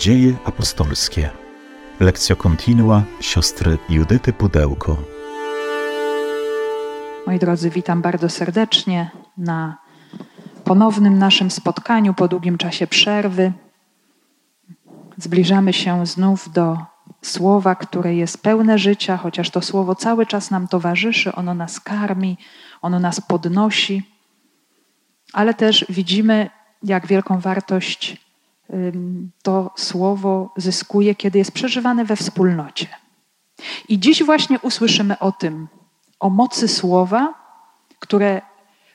Dzieje apostolskie. Lekcja kontinua siostry Judyty Pudełko. Moi drodzy, witam bardzo serdecznie na ponownym naszym spotkaniu po długim czasie przerwy. Zbliżamy się znów do słowa, które jest pełne życia, chociaż to słowo cały czas nam towarzyszy, ono nas karmi, ono nas podnosi, ale też widzimy, jak wielką wartość to słowo zyskuje, kiedy jest przeżywane we wspólnocie. I dziś właśnie usłyszymy o tym, o mocy słowa, które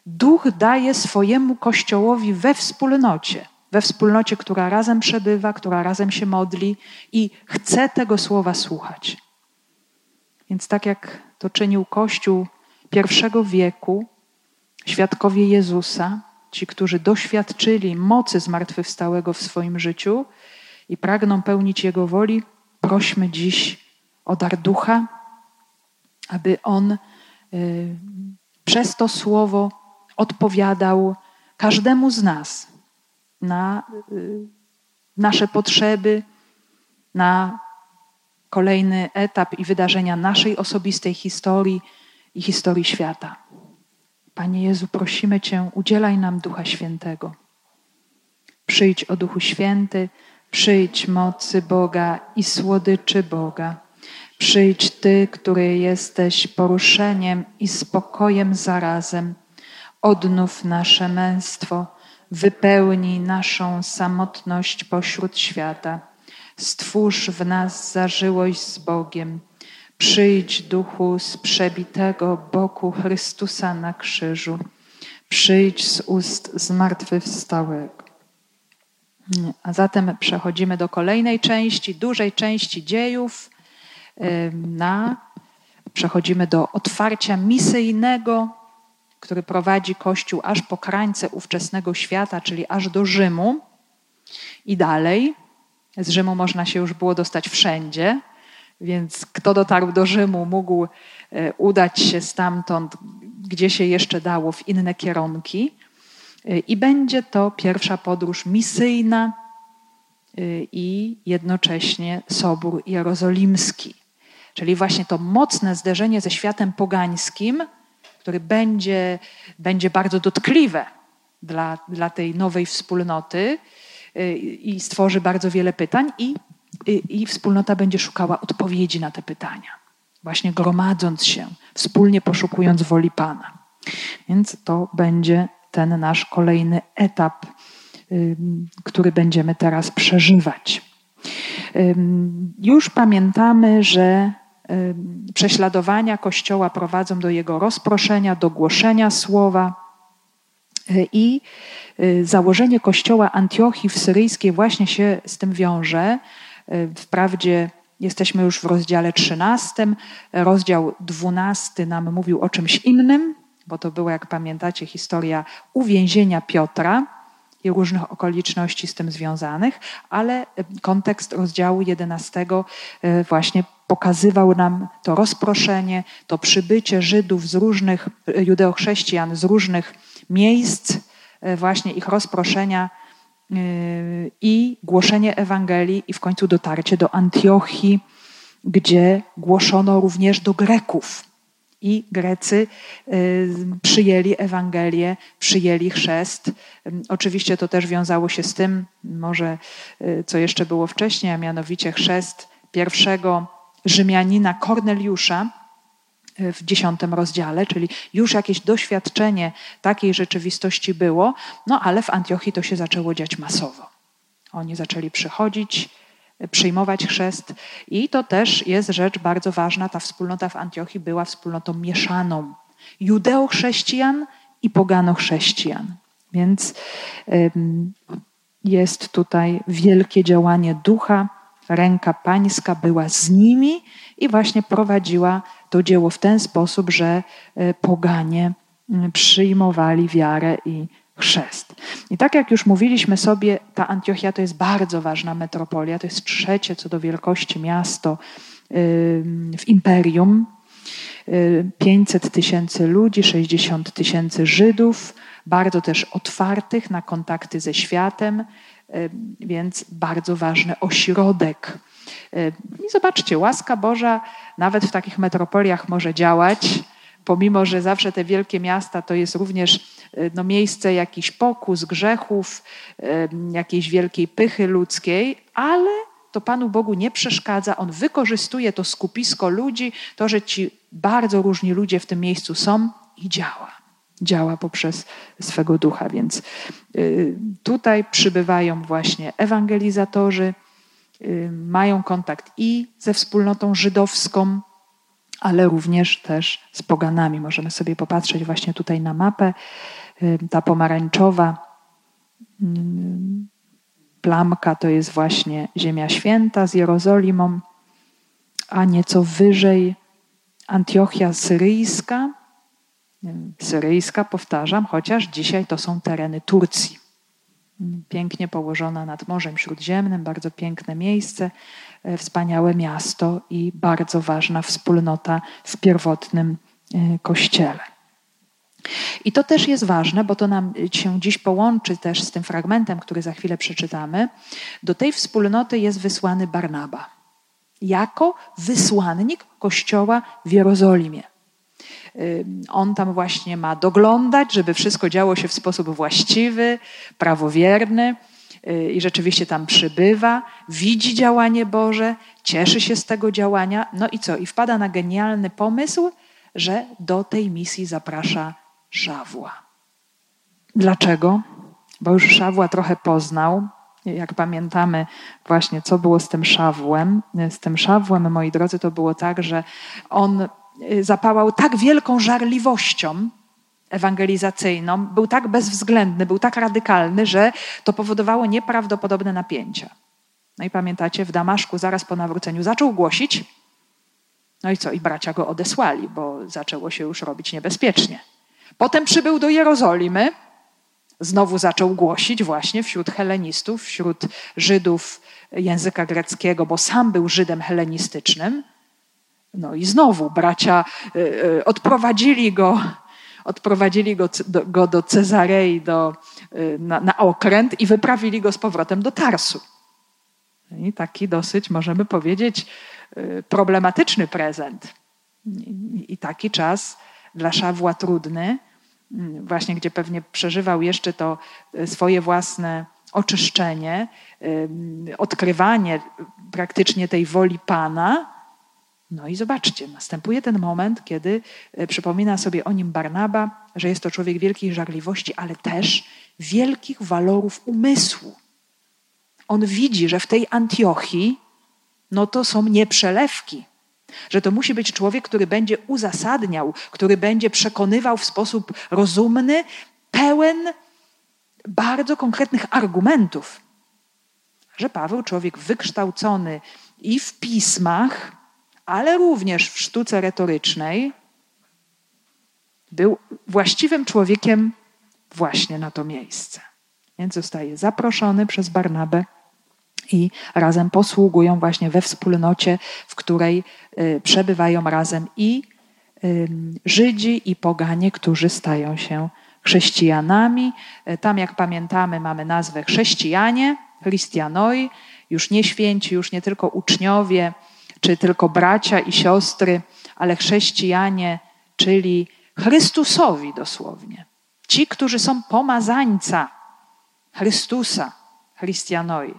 Duch daje swojemu Kościołowi we wspólnocie, we wspólnocie, która razem przebywa, która razem się modli i chce tego słowa słuchać. Więc tak jak to czynił Kościół pierwszego wieku, świadkowie Jezusa, ci, którzy doświadczyli mocy zmartwychwstałego w swoim życiu i pragną pełnić Jego woli, prośmy dziś o dar ducha, aby On y, przez to słowo odpowiadał każdemu z nas na y, nasze potrzeby, na kolejny etap i wydarzenia naszej osobistej historii i historii świata. Panie Jezu, prosimy Cię, udzielaj nam Ducha Świętego. Przyjdź o Duchu Święty, przyjdź mocy Boga i słodyczy Boga. Przyjdź Ty, który jesteś poruszeniem i spokojem zarazem. Odnów nasze męstwo, wypełnij naszą samotność pośród świata. Stwórz w nas zażyłość z Bogiem Przyjdź, duchu z przebitego boku Chrystusa na krzyżu. Przyjdź z ust zmartwychwstałego. A zatem przechodzimy do kolejnej części, dużej części dziejów. Na, przechodzimy do otwarcia misyjnego, który prowadzi Kościół aż po krańce ówczesnego świata, czyli aż do Rzymu i dalej. Z Rzymu można się już było dostać wszędzie więc kto dotarł do Rzymu, mógł e, udać się stamtąd, gdzie się jeszcze dało, w inne kierunki. E, I będzie to pierwsza podróż misyjna e, i jednocześnie Sobór Jerozolimski. Czyli właśnie to mocne zderzenie ze światem pogańskim, który będzie, będzie bardzo dotkliwe dla, dla tej nowej wspólnoty i stworzy bardzo wiele pytań i i wspólnota będzie szukała odpowiedzi na te pytania, właśnie gromadząc się, wspólnie poszukując woli Pana. Więc to będzie ten nasz kolejny etap, który będziemy teraz przeżywać. Już pamiętamy, że prześladowania Kościoła prowadzą do jego rozproszenia, do głoszenia słowa. I założenie Kościoła Antiochii w Syryjskiej właśnie się z tym wiąże. Wprawdzie jesteśmy już w rozdziale 13. Rozdział 12 nam mówił o czymś innym, bo to była, jak pamiętacie, historia uwięzienia Piotra i różnych okoliczności z tym związanych, ale kontekst rozdziału 11 e, właśnie pokazywał nam to rozproszenie, to przybycie Żydów z różnych, e, judeochrześcijan z różnych miejsc, e, właśnie ich rozproszenia i głoszenie Ewangelii, i w końcu dotarcie do Antiochii, gdzie głoszono również do Greków. I Grecy y, przyjęli Ewangelię, przyjęli chrzest. Oczywiście to też wiązało się z tym, może co jeszcze było wcześniej, a mianowicie chrzest pierwszego Rzymianina Korneliusza, w dziesiątym rozdziale, czyli już jakieś doświadczenie takiej rzeczywistości było, no ale w Antiochii to się zaczęło dziać masowo. Oni zaczęli przychodzić, przyjmować chrzest i to też jest rzecz bardzo ważna. Ta wspólnota w Antiochii była wspólnotą mieszaną judeo-chrześcijan i pogano-chrześcijan. Więc jest tutaj wielkie działanie ducha, ręka pańska była z nimi i właśnie prowadziła to dzieło w ten sposób, że e, poganie przyjmowali wiarę i chrzest. I tak jak już mówiliśmy sobie, ta Antiochia to jest bardzo ważna metropolia, to jest trzecie co do wielkości miasto w imperium. 500 tysięcy ludzi, 60 tysięcy Żydów, bardzo też otwartych na kontakty ze światem, więc bardzo ważny ośrodek. I zobaczcie, łaska Boża nawet w takich metropoliach może działać, pomimo że zawsze te wielkie miasta to jest również no, miejsce jakichś pokus, grzechów, jakiejś wielkiej pychy ludzkiej, ale to Panu Bogu nie przeszkadza. On wykorzystuje to skupisko ludzi, to, że ci bardzo różni ludzie w tym miejscu są i działa. Działa poprzez swego ducha. Więc y, tutaj przybywają właśnie ewangelizatorzy, y, mają kontakt i ze wspólnotą żydowską, ale również też z poganami. Możemy sobie popatrzeć właśnie tutaj na mapę. Y, ta pomarańczowa plamka to jest właśnie Ziemia Święta z Jerozolimą, a nieco wyżej Antiochia Syryjska. Syryjska, powtarzam, chociaż dzisiaj to są tereny Turcji. Pięknie położona nad Morzem Śródziemnym, bardzo piękne miejsce, e, wspaniałe miasto i bardzo ważna wspólnota w pierwotnym e, kościele. I to też jest ważne, bo to nam się dziś połączy też z tym fragmentem, który za chwilę przeczytamy. Do tej wspólnoty jest wysłany Barnaba jako wysłannik Kościoła w Jerozolimie. On tam właśnie ma doglądać, żeby wszystko działo się w sposób właściwy, prawowierny y, i rzeczywiście tam przybywa, widzi działanie Boże, cieszy się z tego działania. No i co? I wpada na genialny pomysł, że do tej misji zaprasza Szawła. Dlaczego? Bo już Szawła trochę poznał. Jak pamiętamy właśnie, co było z tym Szawłem. Z tym Szawłem, moi drodzy, to było tak, że on y, zapałał tak wielką żarliwością ewangelizacyjną, był tak bezwzględny, był tak radykalny, że to powodowało nieprawdopodobne napięcia. No i pamiętacie, w Damaszku zaraz po nawróceniu zaczął głosić, no i co? I bracia go odesłali, bo zaczęło się już robić niebezpiecznie. Potem przybył do Jerozolimy, znowu zaczął głosić właśnie wśród helenistów, wśród Żydów języka greckiego, bo sam był Żydem helenistycznym. No i znowu bracia y, y, odprowadzili go, odprowadzili go do, go do Cezarei do, y, na, na okręt i wyprawili go z powrotem do Tarsu. I taki dosyć, możemy powiedzieć, problematyczny prezent. I, taki czas dla Szawła trudny, właśnie gdzie pewnie przeżywał jeszcze to e, swoje własne oczyszczenie, odkrywanie praktycznie tej woli Pana. No i zobaczcie, następuje ten moment, kiedy e, przypomina sobie o nim Barnaba, że jest to człowiek wielkiej żarliwości, ale też wielkich walorów umysłu. On widzi, że w tej Antiochii no to są nieprzelewki. Że to musi być człowiek, który będzie uzasadniał, który będzie przekonywał w sposób rozumny, pełen bardzo konkretnych argumentów. Że Paweł, człowiek wykształcony i w pismach, ale również w sztuce retorycznej, był właściwym człowiekiem właśnie na to miejsce. Więc zostaje zaproszony przez Barnabę i razem posługują właśnie we wspólnocie, w której y, przebywają razem i Żydzi i poganie, którzy stają się chrześcijanami. Y, tam, jak pamiętamy, mamy nazwę chrześcijanie, Christianoi, już nie święci, już nie tylko uczniowie, czy tylko bracia i siostry, ale chrześcijanie, czyli Chrystusowi dosłownie. Ci, którzy są pomazańca Chrystusa, Christianoi.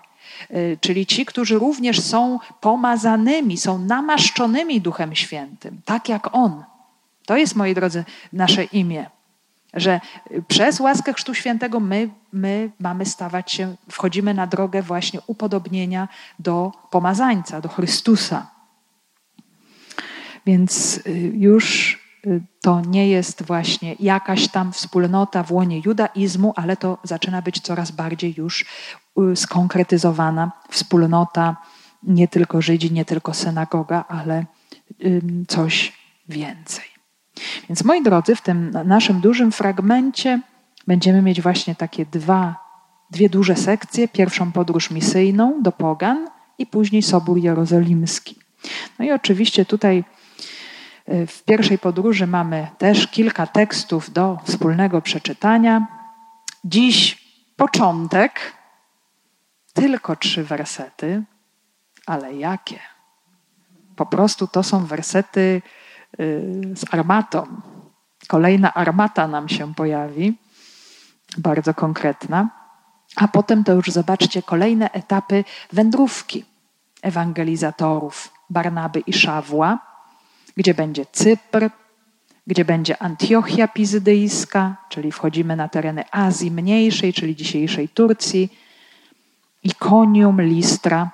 Y, czyli ci, którzy również są pomazanymi, są namaszczonymi Duchem Świętym, tak jak On. To jest, moi drodzy, nasze imię. Że przez łaskę Chrztu Świętego my, my mamy stawać się, wchodzimy na drogę właśnie upodobnienia do pomazańca, do Chrystusa. Więc y, już y, to nie jest właśnie jakaś tam wspólnota w łonie judaizmu, ale to zaczyna być coraz bardziej już Y, skonkretyzowana wspólnota, nie tylko Żydzi, nie tylko synagoga, ale coś więcej. Więc moi drodzy, w tym naszym dużym fragmencie będziemy mieć właśnie takie dwa, dwie duże sekcje. Pierwszą podróż misyjną do Pogan i później Sobór Jerozolimski. No i oczywiście tutaj W pierwszej podróży mamy też kilka tekstów do wspólnego przeczytania. Dziś początek, tylko trzy wersety, ale jakie? Po prostu to są wersety y, z armatą. Kolejna armata nam się pojawi, bardzo konkretna. A potem to już zobaczcie kolejne etapy wędrówki ewangelizatorów Barnaby i Szawła, gdzie będzie Cypr, gdzie będzie Antiochia Pizydyjska, czyli wchodzimy na tereny Azji Mniejszej, czyli dzisiejszej Turcji, Ikonium, Listra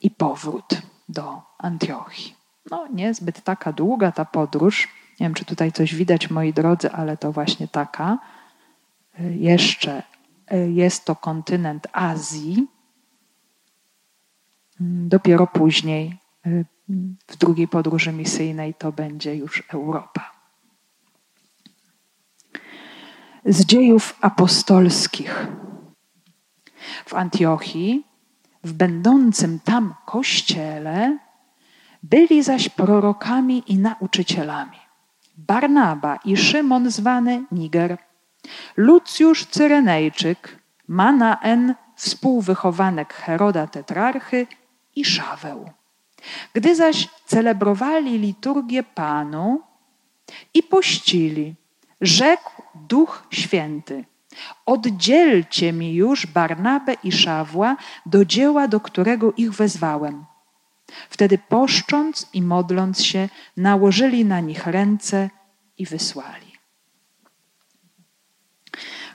i powrót do Antiochii. No, niezbyt taka długa ta podróż. Nie wiem, czy tutaj coś widać, moi drodzy, ale to właśnie taka. Jeszcze e, jest to kontynent Azji. Dopiero później, e, w drugiej podróży misyjnej, to będzie już Europa. Z dziejów apostolskich. W Antiochii w będącym tam kościele byli zaś prorokami i nauczycielami. Barnaba i Szymon zwany Niger, Lucjusz Cyrenejczyk, Manaen, współwychowanek Heroda Tetrarchy i Szaweł. Gdy zaś celebrowali liturgię Panu i pościli, rzekł Duch Święty – Oddzielcie mi już Barnabę i Szawła do dzieła, do którego ich wezwałem. Wtedy poszcząc i modląc się, nałożyli na nich ręce i wysłali.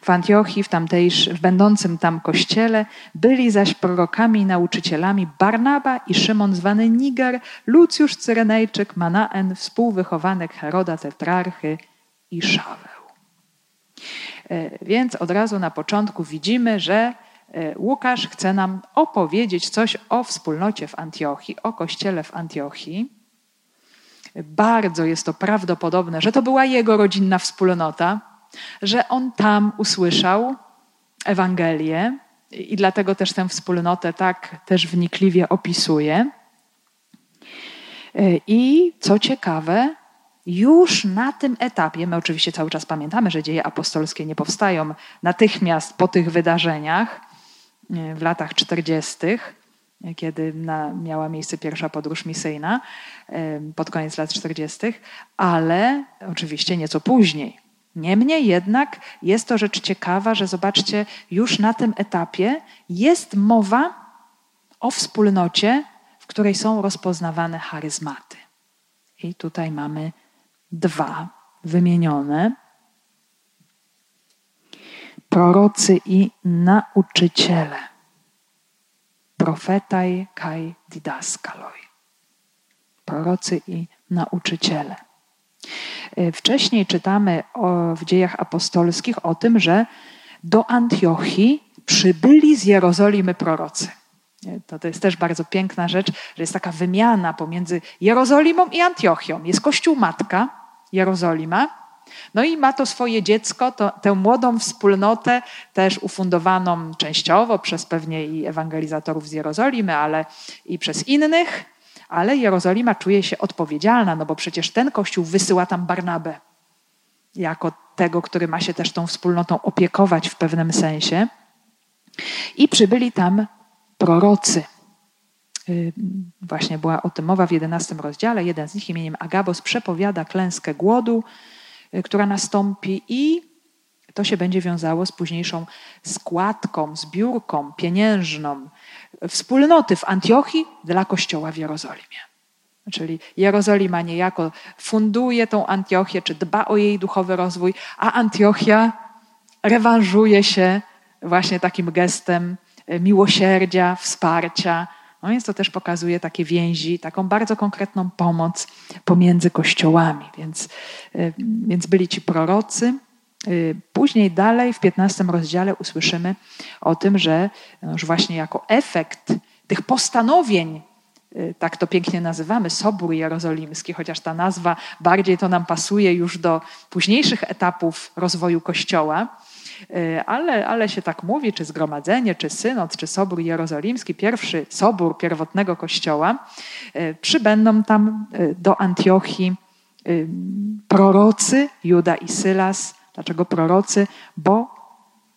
W Antiochii, w, tamtejsz, w będącym tam kościele, byli zaś prorokami i nauczycielami Barnaba i Szymon zwany Niger, Lucjusz Cyrenejczyk, Manaen, współwychowanek Heroda Tetrarchy i Szaweł. E, więc od razu na początku widzimy, że e, Łukasz chce nam opowiedzieć coś o wspólnocie w Antiochii, o kościele w Antiochii. Bardzo jest to prawdopodobne, że to była jego rodzinna wspólnota, że on tam usłyszał Ewangelię i dlatego też tę wspólnotę tak też wnikliwie opisuje. E, I co ciekawe, już na tym etapie, my oczywiście cały czas pamiętamy, że dzieje apostolskie nie powstają natychmiast po tych wydarzeniach w latach 40., kiedy na, miała miejsce pierwsza podróż misyjna pod koniec lat 40., ale oczywiście nieco później. Niemniej jednak jest to rzecz ciekawa, że zobaczcie, już na tym etapie jest mowa o wspólnocie, w której są rozpoznawane charyzmaty. I tutaj mamy dwa wymienione. Prorocy i nauczyciele. Profetaj kai didaskaloi. Prorocy i nauczyciele. E, wcześniej czytamy o, w dziejach apostolskich o tym, że do Antiochii przybyli z Jerozolimy prorocy. To, to jest też bardzo piękna rzecz, że jest taka wymiana pomiędzy Jerozolimą i Antiochią. Jest kościół matka, Jerozolima, no i ma to swoje dziecko, to, tę młodą wspólnotę, też ufundowaną częściowo przez pewnie i ewangelizatorów z Jerozolimy, ale i przez innych, ale Jerozolima czuje się odpowiedzialna, no bo przecież ten kościół wysyła tam Barnabę jako tego, który ma się też tą wspólnotą opiekować w pewnym sensie. I przybyli tam prorocy. Właśnie była o tym mowa w 11 rozdziale. Jeden z nich imieniem Agabos przepowiada klęskę głodu, y, która nastąpi i to się będzie wiązało z późniejszą składką, zbiórką pieniężną wspólnoty w Antiochii dla kościoła w Jerozolimie. Czyli Jerozolima niejako funduje tą Antiochię, czy dba o jej duchowy rozwój, a Antiochia rewanżuje się właśnie takim gestem miłosierdzia, wsparcia. No więc to też pokazuje takie więzi, taką bardzo konkretną pomoc pomiędzy kościołami. Więc, e, więc byli ci prorocy. E, później dalej w 15 rozdziale usłyszymy o tym, że już właśnie jako efekt tych postanowień, tak to pięknie nazywamy, Sobór Jerozolimski, chociaż ta nazwa bardziej to nam pasuje już do późniejszych etapów rozwoju Kościoła, E, ale, ale się tak mówi, czy zgromadzenie, czy synod, czy sobór jerozolimski, pierwszy sobór pierwotnego kościoła, przybędą tam do Antiochii prorocy, Juda i Sylas. Dlaczego prorocy? Bo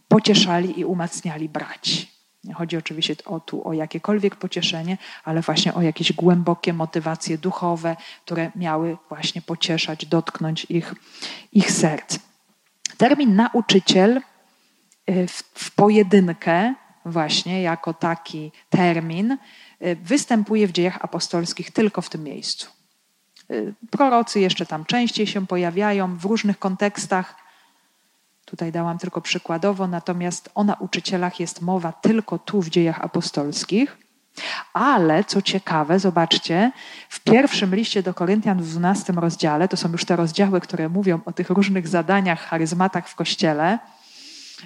pocieszali i umacniali braci. Nie chodzi oczywiście o, tu o jakiekolwiek pocieszenie, ale właśnie o jakieś głębokie motywacje duchowe, które miały właśnie pocieszać, dotknąć ich, ich serc. Termin nauczyciel y, w, w pojedynkę, właśnie jako taki termin, y, występuje w dziejach apostolskich tylko w tym miejscu. Y, prorocy jeszcze tam częściej się pojawiają w różnych kontekstach. Tutaj dałam tylko przykładowo, natomiast o nauczycielach jest mowa tylko tu w dziejach apostolskich. Ale co ciekawe, zobaczcie, w pierwszym liście do Koryntian w 12 rozdziale, to są już te rozdziały, które mówią o tych różnych zadaniach, charyzmatach w kościele.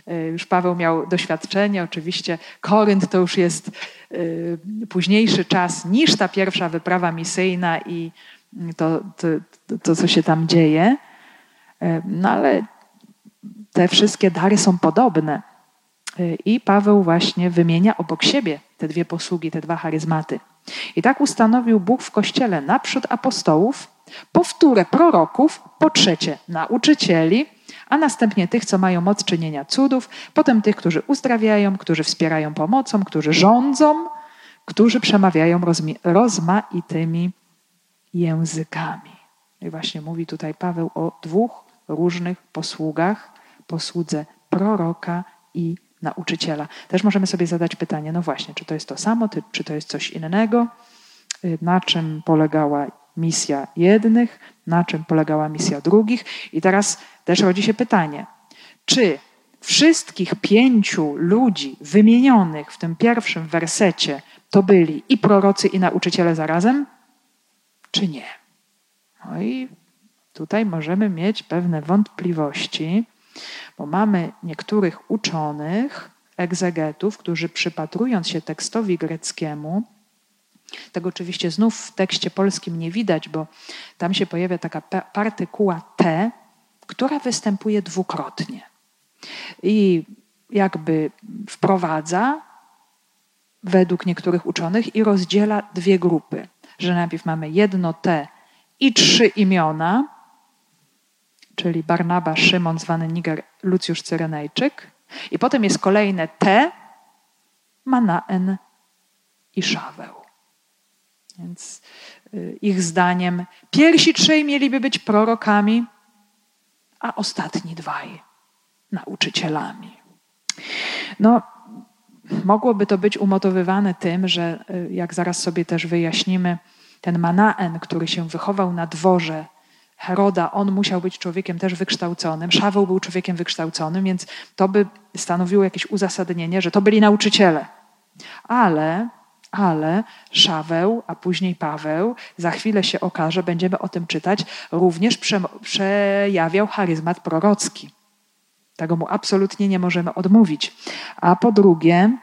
Y, już Paweł miał doświadczenie, oczywiście Korynt to już jest y, późniejszy czas niż ta pierwsza wyprawa misyjna i to, to, to co się tam dzieje. Y, no ale te wszystkie dary są podobne. I Paweł właśnie wymienia obok siebie te dwie posługi, te dwa charyzmaty. I tak ustanowił Bóg w kościele naprzód apostołów, po wtóre proroków, po trzecie nauczycieli, a następnie tych, co mają moc czynienia cudów, potem tych, którzy uzdrawiają, którzy wspierają pomocą, którzy rządzą, którzy przemawiają rozmaitymi językami. I właśnie mówi tutaj Paweł o dwóch różnych posługach: posłudze proroka i nauczyciela. Też możemy sobie zadać pytanie, no właśnie, czy to jest to samo, czy to jest coś innego, y, na czym polegała misja jednych, na czym polegała misja drugich. I teraz też rodzi się pytanie, czy wszystkich pięciu ludzi wymienionych w tym pierwszym wersecie to byli i prorocy, i nauczyciele zarazem, czy nie? No i tutaj możemy mieć pewne wątpliwości, bo mamy niektórych uczonych, egzegetów, którzy przypatrując się tekstowi greckiemu, tego oczywiście znów w tekście polskim nie widać, bo tam się pojawia taka partykuła T, która występuje dwukrotnie. I jakby wprowadza według niektórych uczonych i rozdziela dwie grupy. Że najpierw mamy jedno T i trzy imiona, czyli Barnaba, Szymon, zwany Niger, Lucjusz Cyrenejczyk. I potem jest kolejne T, Manaen i Szaweł. Więc y, ich zdaniem pierwsi trzej mieliby być prorokami, a ostatni dwaj nauczycielami. No, mogłoby to być umotywowane tym, że y, jak zaraz sobie też wyjaśnimy, ten Manaen, który się wychował na dworze Heroda, on musiał być człowiekiem też wykształconym. Szaweł był człowiekiem wykształconym, więc to by stanowiło jakieś uzasadnienie, że to byli nauczyciele. Ale, ale Szaweł, a później Paweł, za chwilę się okaże, będziemy o tym czytać, również prze, przejawiał charyzmat prorocki. Tego mu absolutnie nie możemy odmówić. A po drugie,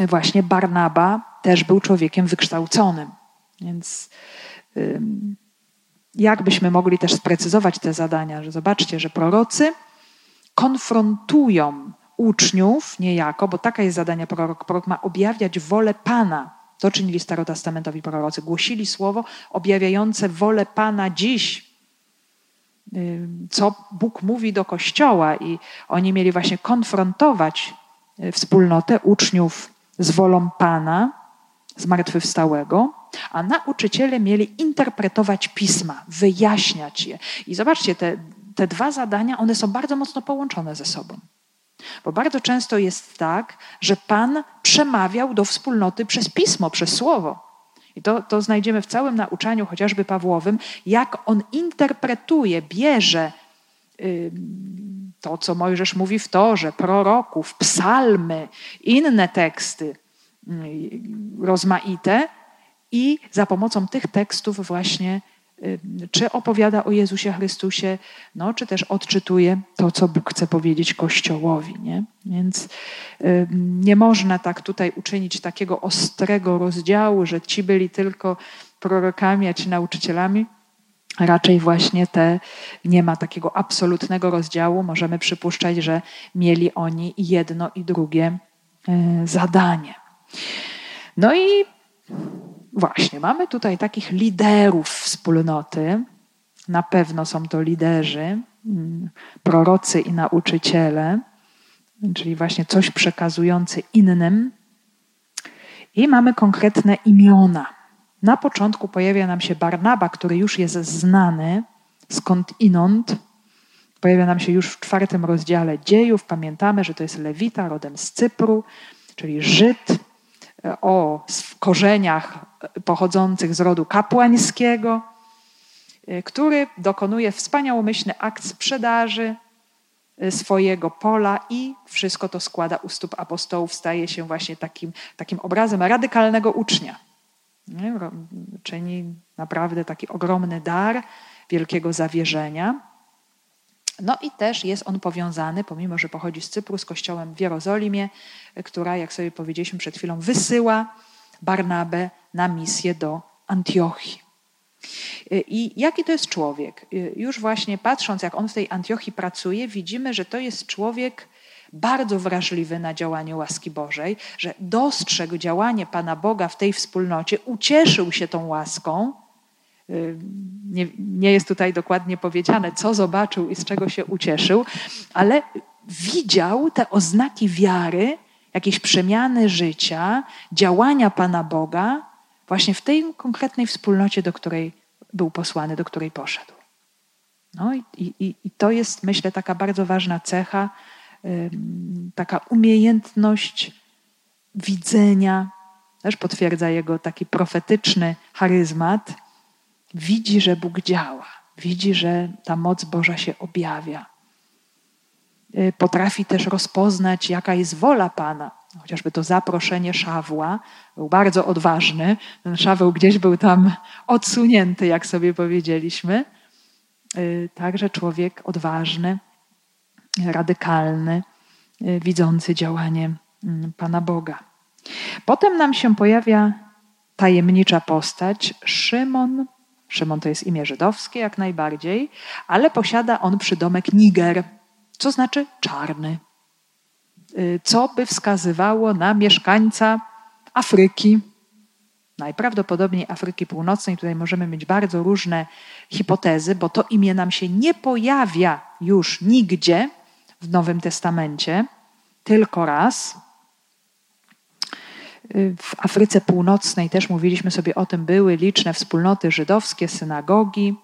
właśnie Barnaba też był człowiekiem wykształconym. Więc jak byśmy mogli też sprecyzować te zadania, że zobaczcie, że prorocy konfrontują uczniów niejako, bo taka jest zadanie prorok. Prorok ma objawiać wolę Pana. To czynili starotestamentowi prorocy. Głosili słowo objawiające wolę Pana dziś, co Bóg mówi do Kościoła i oni mieli właśnie konfrontować y, wspólnotę uczniów z wolą Pana, zmartwychwstałego, a nauczyciele mieli interpretować pisma, wyjaśniać je. I zobaczcie, te, te dwa zadania, one są bardzo mocno połączone ze sobą. Bo bardzo często jest tak, że Pan przemawiał do wspólnoty przez pismo, przez słowo. I to, to znajdziemy w całym nauczaniu, chociażby Pawłowym, jak on interpretuje, bierze to, co Mojżesz mówi w torze, proroków, psalmy, inne teksty rozmaite i za pomocą tych tekstów właśnie czy opowiada o Jezusie Chrystusie, no, czy też odczytuje to, co Bóg chce powiedzieć Kościołowi. Nie? Więc y, nie można tak tutaj uczynić takiego ostrego rozdziału, że ci byli tylko prorokami, a ci nauczycielami. Raczej właśnie te nie ma takiego absolutnego rozdziału. Możemy przypuszczać, że mieli oni jedno i drugie y, zadanie. No i Właśnie, mamy tutaj takich liderów wspólnoty, Na pewno są to liderzy, mm, prorocy i nauczyciele, czyli właśnie coś przekazujący innym. I mamy konkretne imiona. Na początku pojawia nam się Barnaba, który już jest znany, skąd inąd. Pojawia nam się już w czwartym rozdziale dziejów. Pamiętamy, że to jest Lewita rodem z Cypru, czyli Żyd o korzeniach pochodzących z rodu kapłańskiego, e, który dokonuje wspaniałomyślny akt sprzedaży e, swojego pola i wszystko to składa u stóp apostołów, staje się właśnie takim, takim obrazem radykalnego ucznia. Czyni naprawdę taki ogromny dar wielkiego zawierzenia. No i też jest on powiązany, pomimo że pochodzi z Cypru, z kościołem w Jerozolimie, która, jak sobie powiedzieliśmy przed chwilą, wysyła Barnabę na misję do Antiochii. I jaki to jest człowiek? Już właśnie patrząc, jak on w tej Antiochii pracuje, widzimy, że to jest człowiek bardzo wrażliwy na działanie łaski Bożej, że dostrzegł działanie Pana Boga w tej wspólnocie, ucieszył się tą łaską. Nie, nie jest tutaj dokładnie powiedziane, co zobaczył i z czego się ucieszył, ale widział te oznaki wiary, jakieś przemiany życia, działania Pana Boga właśnie w tej konkretnej wspólnocie, do której był posłany, do której poszedł. No i, i, i to jest, myślę, taka bardzo ważna cecha, taka umiejętność widzenia, też potwierdza jego taki profetyczny charyzmat. Widzi, że Bóg działa, widzi, że ta moc Boża się objawia. Y, potrafi też rozpoznać, jaka jest wola Pana. Chociażby to zaproszenie Szawła był bardzo odważny. Ten Szaweł gdzieś był tam odsunięty, jak sobie powiedzieliśmy. Y, także człowiek odważny, radykalny, y, widzący działanie mm, Pana Boga. Potem nam się pojawia tajemnicza postać Szymon. Szymon to jest imię żydowskie jak najbardziej, ale posiada on przydomek Niger co znaczy czarny, y, co by wskazywało na mieszkańca Afryki, najprawdopodobniej Afryki Północnej. Tutaj możemy mieć bardzo różne hipotezy, bo to imię nam się nie pojawia już nigdzie w Nowym Testamencie, tylko raz. W Afryce Północnej też mówiliśmy sobie o tym, były liczne wspólnoty żydowskie, synagogi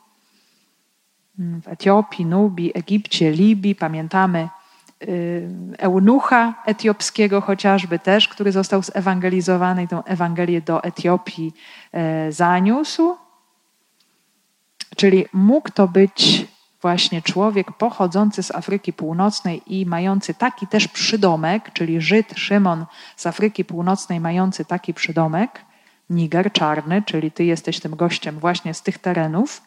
w Etiopii, Nubii, Egipcie, Libii. Pamiętamy y, eunucha etiopskiego chociażby też, który został zewangelizowany i tę Ewangelię do Etiopii e, zaniósł. Czyli mógł to być właśnie człowiek pochodzący z Afryki Północnej i mający taki też przydomek, czyli Żyd Szymon z Afryki Północnej mający taki przydomek, Niger czarny, czyli ty jesteś tym gościem właśnie z tych terenów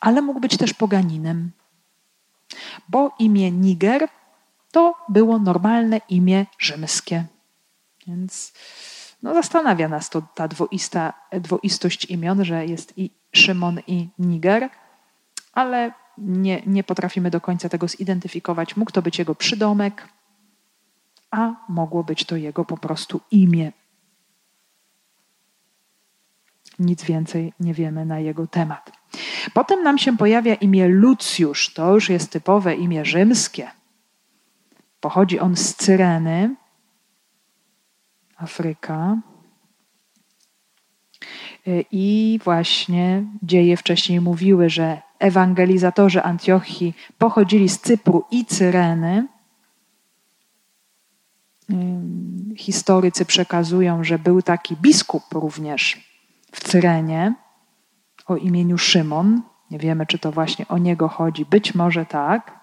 ale mógł być też poganinem, bo imię Niger to było normalne imię rzymskie. Więc no, zastanawia nas to ta dwoista, dwoistość imion, że jest i Szymon i Niger, ale nie, nie potrafimy do końca tego zidentyfikować. Mógł to być jego przydomek, a mogło być to jego po prostu imię. Nic więcej nie wiemy na jego temat. Potem nam się pojawia imię Lucjusz. To już jest typowe imię rzymskie. Pochodzi on z Cyreny, Afryka. I właśnie dzieje wcześniej mówiły, że ewangelizatorzy Antiochii pochodzili z Cypru i Cyreny. Historycy przekazują, że był taki biskup również w Cyrenie o imieniu Szymon. Nie wiemy, czy to właśnie o niego chodzi. Być może tak.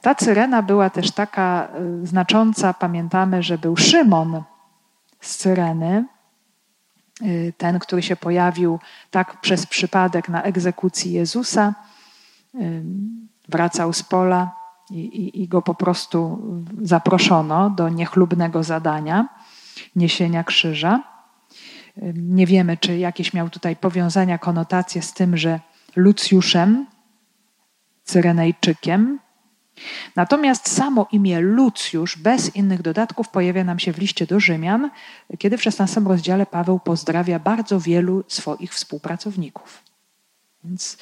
Ta Cyrena była też taka y, znacząca. Pamiętamy, że był Szymon z Cyreny, ten, który się pojawił tak przez przypadek na egzekucji Jezusa. Y, wracał z pola i, i, i go po prostu zaproszono do niechlubnego zadania niesienia krzyża. Nie wiemy, czy jakieś miał tutaj powiązania, konotacje z tym, że Lucjuszem, Cyrenejczykiem. Natomiast samo imię Lucjusz bez innych dodatków pojawia nam się w liście do Rzymian, kiedy w XVI rozdziale Paweł pozdrawia bardzo wielu swoich współpracowników. Więc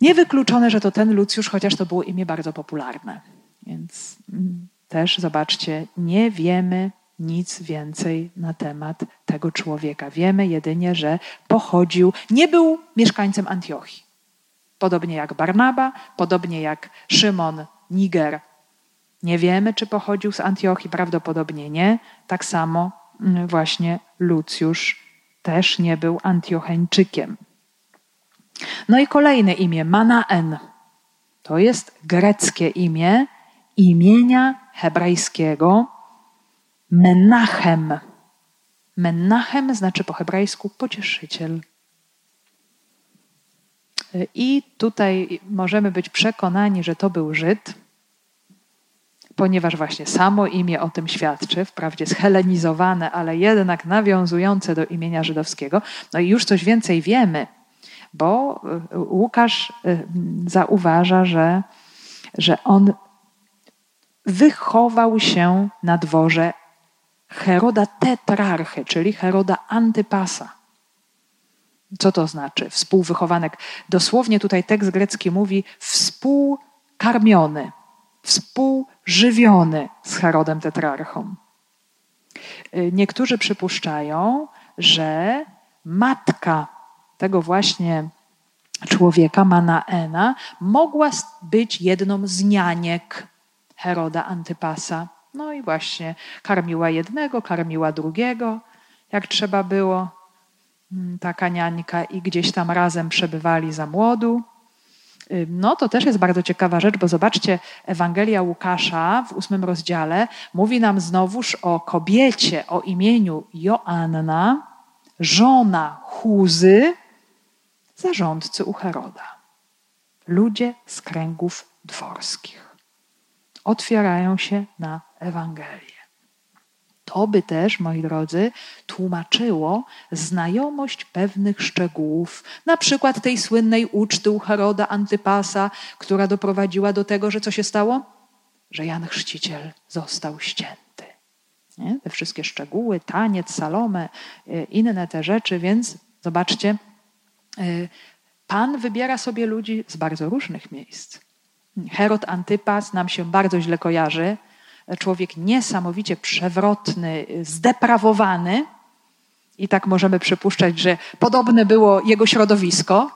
niewykluczone, że to ten Lucjusz, chociaż to było imię bardzo popularne. Więc mm, też zobaczcie, nie wiemy nic więcej na temat tego człowieka. Wiemy jedynie, że pochodził, nie był mieszkańcem Antiochii. Podobnie jak Barnaba, podobnie jak Szymon Niger. Nie wiemy, czy pochodził z Antiochii, prawdopodobnie nie. Tak samo mm, właśnie Lucjusz też nie był Antiocheńczykiem. No i kolejne imię, Manaen. To jest greckie imię imienia hebrajskiego Menachem. Menachem znaczy po hebrajsku pocieszyciel. I tutaj możemy być przekonani, że to był Żyd, ponieważ właśnie samo imię o tym świadczy, wprawdzie zhelenizowane, ale jednak nawiązujące do imienia żydowskiego. No i już coś więcej wiemy, bo y, Łukasz y, zauważa, że, że on wychował się na dworze Heroda tetrarchy, czyli Heroda Antypasa. Co to znaczy? Współwychowanek. Dosłownie tutaj tekst grecki mówi współkarmiony, współżywiony z Herodem tetrarchą. Y, niektórzy przypuszczają, że matka tego właśnie człowieka, Manaena, mogła być jedną z nianiek Heroda Antypasa. No i właśnie karmiła jednego, karmiła drugiego, jak trzeba było. Mm, taka niańka i gdzieś tam razem przebywali za młodu. No to też jest bardzo ciekawa rzecz, bo zobaczcie, Ewangelia Łukasza w ósmym rozdziale mówi nam znowuż o kobiecie o imieniu Joanna, żona Chuzy, zarządcy u Heroda. Ludzie z kręgów dworskich otwierają się na Ewangelię. To by też, moi drodzy, tłumaczyło znajomość pewnych szczegółów, na przykład tej słynnej uczty u Heroda Antypasa, która doprowadziła do tego, że co się stało? Że Jan Chrzciciel został ścięty. Nie? Te wszystkie szczegóły, taniec, salome, e, inne te rzeczy, więc zobaczcie, e, Pan wybiera sobie ludzi z bardzo różnych miejsc. Herod Antypas nam się bardzo źle kojarzy. Człowiek niesamowicie przewrotny, zdeprawowany. I tak możemy przypuszczać, że podobne było jego środowisko,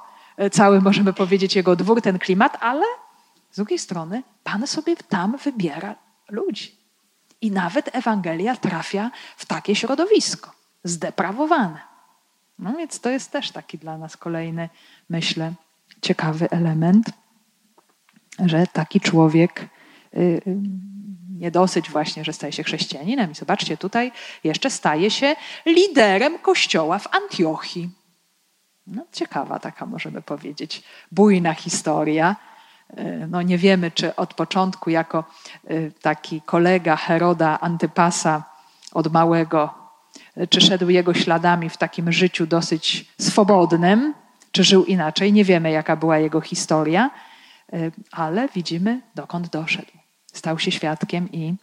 cały możemy powiedzieć jego dwór, ten klimat, ale z drugiej strony Pan sobie tam wybiera ludzi. I nawet Ewangelia trafia w takie środowisko, zdeprawowane. No więc to jest też taki dla nas kolejny, myślę, ciekawy element że taki człowiek nie dosyć właśnie, że staje się chrześcijaninem. I zobaczcie, tutaj jeszcze staje się liderem kościoła w Antiochii. No, ciekawa taka, możemy powiedzieć, bujna historia. Y, no, nie wiemy, czy od początku, jako taki kolega Heroda Antypasa od małego, czy szedł jego śladami w takim życiu dosyć swobodnym, czy żył inaczej. Nie wiemy, jaka była jego historia ale widzimy, dokąd doszedł. Stał się świadkiem i,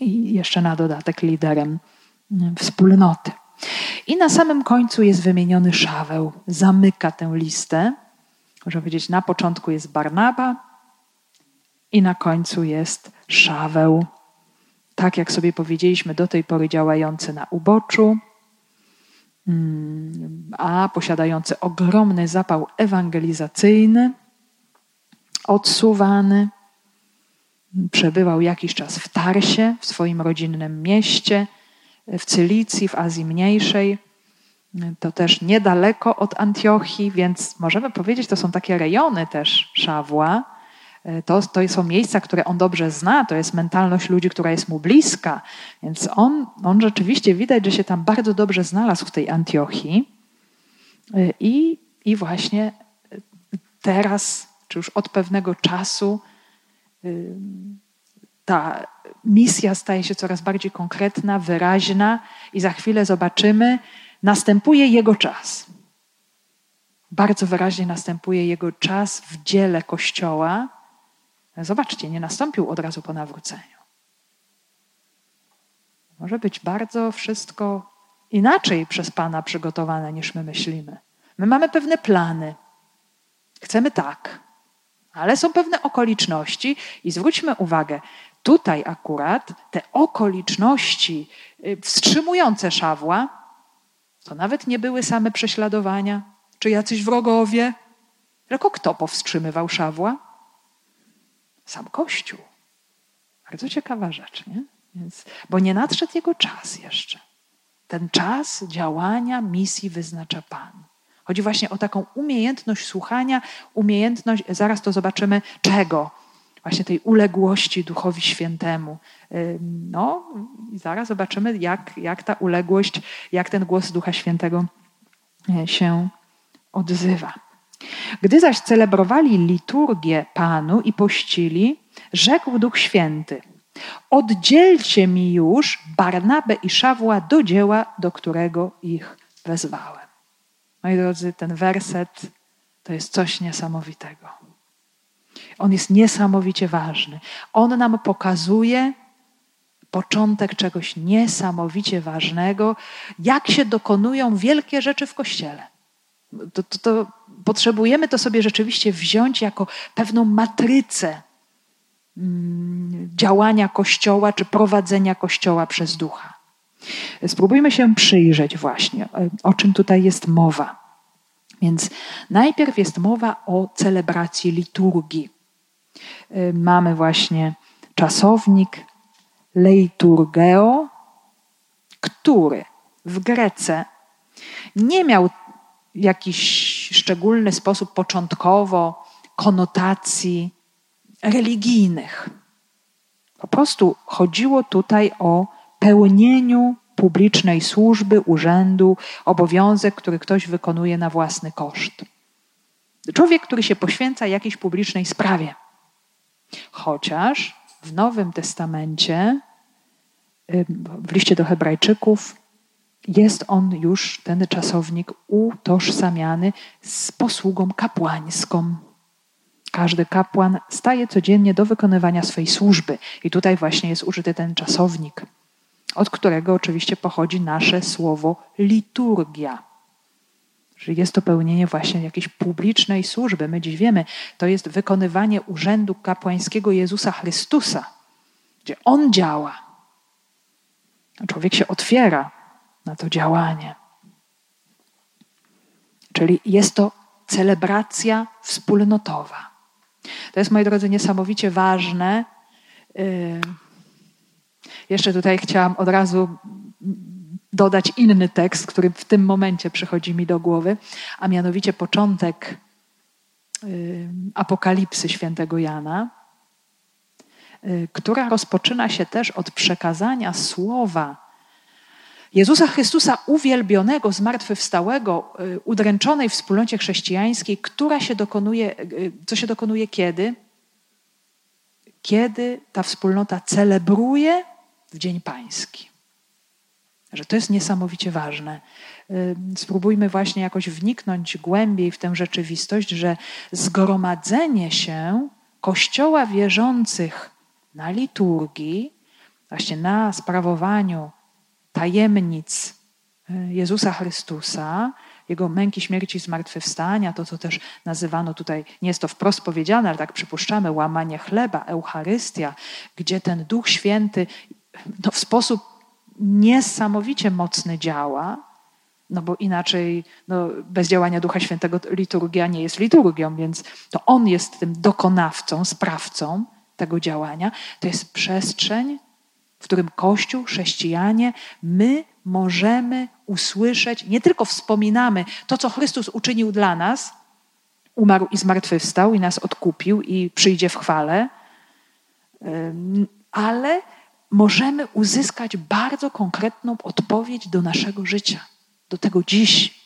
i jeszcze na dodatek liderem mm, wspólnoty. I na samym końcu jest wymieniony Szaweł. Zamyka tę listę. Można powiedzieć, na początku jest Barnaba i na końcu jest Szaweł. Tak jak sobie powiedzieliśmy, do tej pory działający na uboczu, mm, a posiadający ogromny zapał ewangelizacyjny odsuwany. Przebywał jakiś czas w Tarsie, w swoim rodzinnym mieście, w Cylicji, w Azji Mniejszej. To też niedaleko od Antiochii, więc możemy powiedzieć, to są takie rejony też Szawła. To, to są miejsca, które on dobrze zna, to jest mentalność ludzi, która jest mu bliska. Więc on, on rzeczywiście widać, że się tam bardzo dobrze znalazł w tej Antiochii. I, i właśnie teraz czy już od pewnego czasu ta misja staje się coraz bardziej konkretna, wyraźna i za chwilę zobaczymy, następuje jego czas. Bardzo wyraźnie następuje jego czas w dziele Kościoła. Zobaczcie, nie nastąpił od razu po nawróceniu. Może być bardzo wszystko inaczej przez Pana przygotowane niż my myślimy. My mamy pewne plany. Chcemy tak, ale są pewne okoliczności i zwróćmy uwagę, tutaj akurat te okoliczności y, wstrzymujące Szawła, to nawet nie były same prześladowania, czy jacyś wrogowie, tylko kto powstrzymywał Szawła? Sam Kościół. Bardzo ciekawa rzecz, nie? Więc, bo nie nadszedł jego czas jeszcze. Ten czas działania misji wyznacza Pan. Chodzi właśnie o taką umiejętność słuchania, umiejętność, zaraz to zobaczymy, czego? Właśnie tej uległości Duchowi Świętemu. No zaraz zobaczymy, jak, jak ta uległość, jak ten głos Ducha Świętego e, się odzywa. Gdy zaś celebrowali liturgię Panu i pościli, rzekł Duch Święty: Oddzielcie mi już Barnabę i Szawła do dzieła, do którego ich wezwałem. Moi drodzy, ten werset to jest coś niesamowitego. On jest niesamowicie ważny. On nam pokazuje początek czegoś niesamowicie ważnego, jak się dokonują wielkie rzeczy w Kościele. To, to, to potrzebujemy to sobie rzeczywiście wziąć jako pewną matrycę mm, działania Kościoła czy prowadzenia Kościoła przez Ducha. Spróbujmy się przyjrzeć właśnie, o czym tutaj jest mowa. Więc najpierw jest mowa o celebracji liturgii. Y, mamy właśnie czasownik leiturgeo, który w Grece nie miał w jakiś szczególny sposób początkowo konotacji religijnych. Po prostu chodziło tutaj o pełnieniu publicznej służby, urzędu, obowiązek, który ktoś wykonuje na własny koszt. Człowiek, który się poświęca jakiejś publicznej sprawie. Chociaż w Nowym Testamencie, w liście do Hebrajczyków, jest on już, ten czasownik, utożsamiany z posługą kapłańską. Każdy kapłan staje codziennie do wykonywania swej służby. I tutaj właśnie jest użyty ten czasownik, od którego oczywiście pochodzi nasze słowo liturgia. Że jest to pełnienie właśnie jakiejś publicznej służby. My dziś wiemy, to jest wykonywanie urzędu kapłańskiego Jezusa Chrystusa, gdzie On działa. Człowiek się otwiera na to działanie. Czyli jest to celebracja wspólnotowa. To jest, moi drodzy, niesamowicie ważne. Y, jeszcze tutaj chciałam od razu dodać inny tekst, który w tym momencie przychodzi mi do głowy, a mianowicie początek y, Apokalipsy świętego Jana, y, która rozpoczyna się też od przekazania słowa Jezusa Chrystusa uwielbionego, zmartwychwstałego, y, udręczonej wspólnocie chrześcijańskiej, która się dokonuje, co się dokonuje kiedy? Kiedy ta wspólnota celebruje w Dzień Pański. Że to jest niesamowicie ważne. Spróbujmy właśnie jakoś wniknąć głębiej w tę rzeczywistość, że zgromadzenie się Kościoła wierzących na liturgii, właśnie na sprawowaniu tajemnic y, Jezusa Chrystusa, Jego męki, śmierci, zmartwychwstania, to co też nazywano tutaj, nie jest to wprost powiedziane, ale tak przypuszczamy, łamanie chleba, Eucharystia, gdzie ten Duch Święty no, w sposób niesamowicie mocny działa, no bo inaczej no, bez działania Ducha Świętego liturgia nie jest liturgią, więc to On jest tym dokonawcą, sprawcą tego działania. To jest przestrzeń, w którym Kościół, chrześcijanie, my możemy usłyszeć, nie tylko wspominamy to, co Chrystus uczynił dla nas, umarł i zmartwychwstał i nas odkupił i przyjdzie w chwale, ale możemy uzyskać bardzo konkretną odpowiedź do naszego życia, do tego dziś.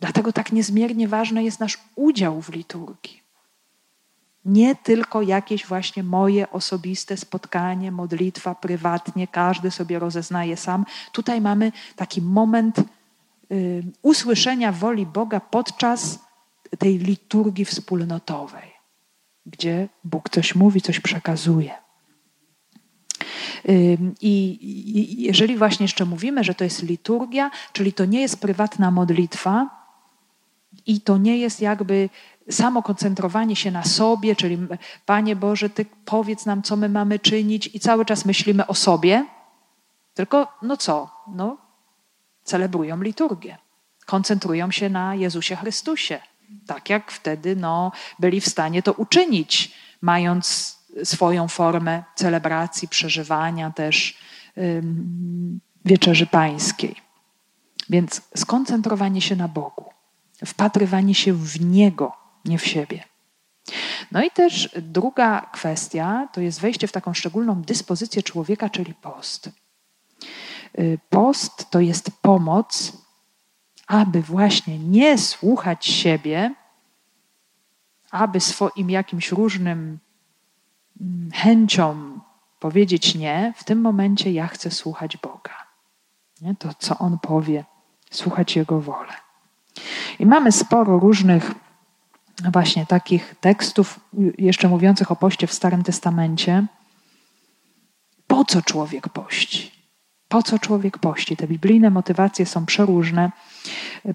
Dlatego tak niezmiernie ważny jest nasz udział w liturgii. Nie tylko jakieś właśnie moje osobiste spotkanie, modlitwa prywatnie, każdy sobie rozeznaje sam. Tutaj mamy taki moment y, usłyszenia woli Boga podczas tej liturgii wspólnotowej, gdzie Bóg coś mówi, coś przekazuje. I jeżeli właśnie jeszcze mówimy, że to jest liturgia, czyli to nie jest prywatna modlitwa, I to nie jest jakby samo koncentrowanie się na sobie, czyli Panie Boże, Ty powiedz nam, co my mamy czynić, i cały czas myślimy o sobie, tylko no co? No, celebrują liturgię, koncentrują się na Jezusie Chrystusie, tak jak wtedy no, byli w stanie to uczynić, mając swoją formę celebracji, przeżywania też ym, wieczerzy pańskiej. Więc skoncentrowanie się na Bogu, wpatrywanie się w Niego, nie w siebie. No i też druga kwestia to jest wejście w taką szczególną dyspozycję człowieka, czyli post. Y, post to jest pomoc, aby właśnie nie słuchać siebie, aby swoim jakimś różnym mm, chęciom powiedzieć nie, w tym momencie ja chcę słuchać Boga. Nie? To, co On powie, słuchać Jego wolę. I mamy sporo różnych właśnie takich tekstów, jeszcze mówiących o poście w Starym Testamencie. Po co człowiek pości? Po co człowiek pości? Te biblijne motywacje są przeróżne.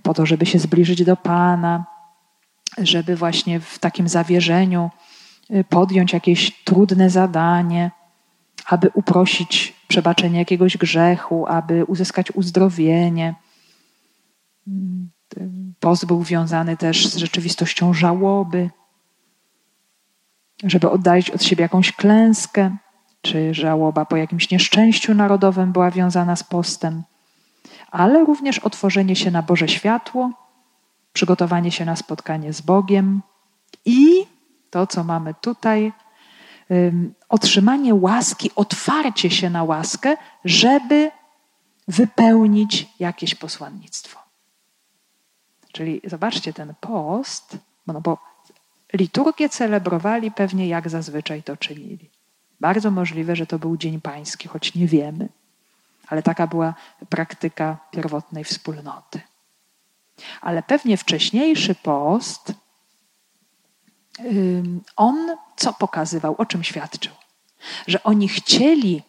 Po to, żeby się zbliżyć do Pana, żeby właśnie w takim zawierzeniu y, podjąć jakieś trudne zadanie, aby uprosić przebaczenie jakiegoś grzechu, aby uzyskać uzdrowienie. Post był wiązany też z rzeczywistością żałoby, żeby oddalić od siebie jakąś klęskę, czy żałoba po jakimś nieszczęściu narodowym była wiązana z postem, ale również otworzenie się na Boże światło, przygotowanie się na spotkanie z Bogiem i to, co mamy tutaj, otrzymanie łaski, otwarcie się na łaskę, żeby wypełnić jakieś posłannictwo. Czyli zobaczcie ten post, no bo liturgię celebrowali pewnie jak zazwyczaj to czynili. Bardzo możliwe, że to był Dzień Pański, choć nie wiemy, ale taka była praktyka pierwotnej wspólnoty. Ale pewnie wcześniejszy post, on co pokazywał, o czym świadczył? Że oni chcieli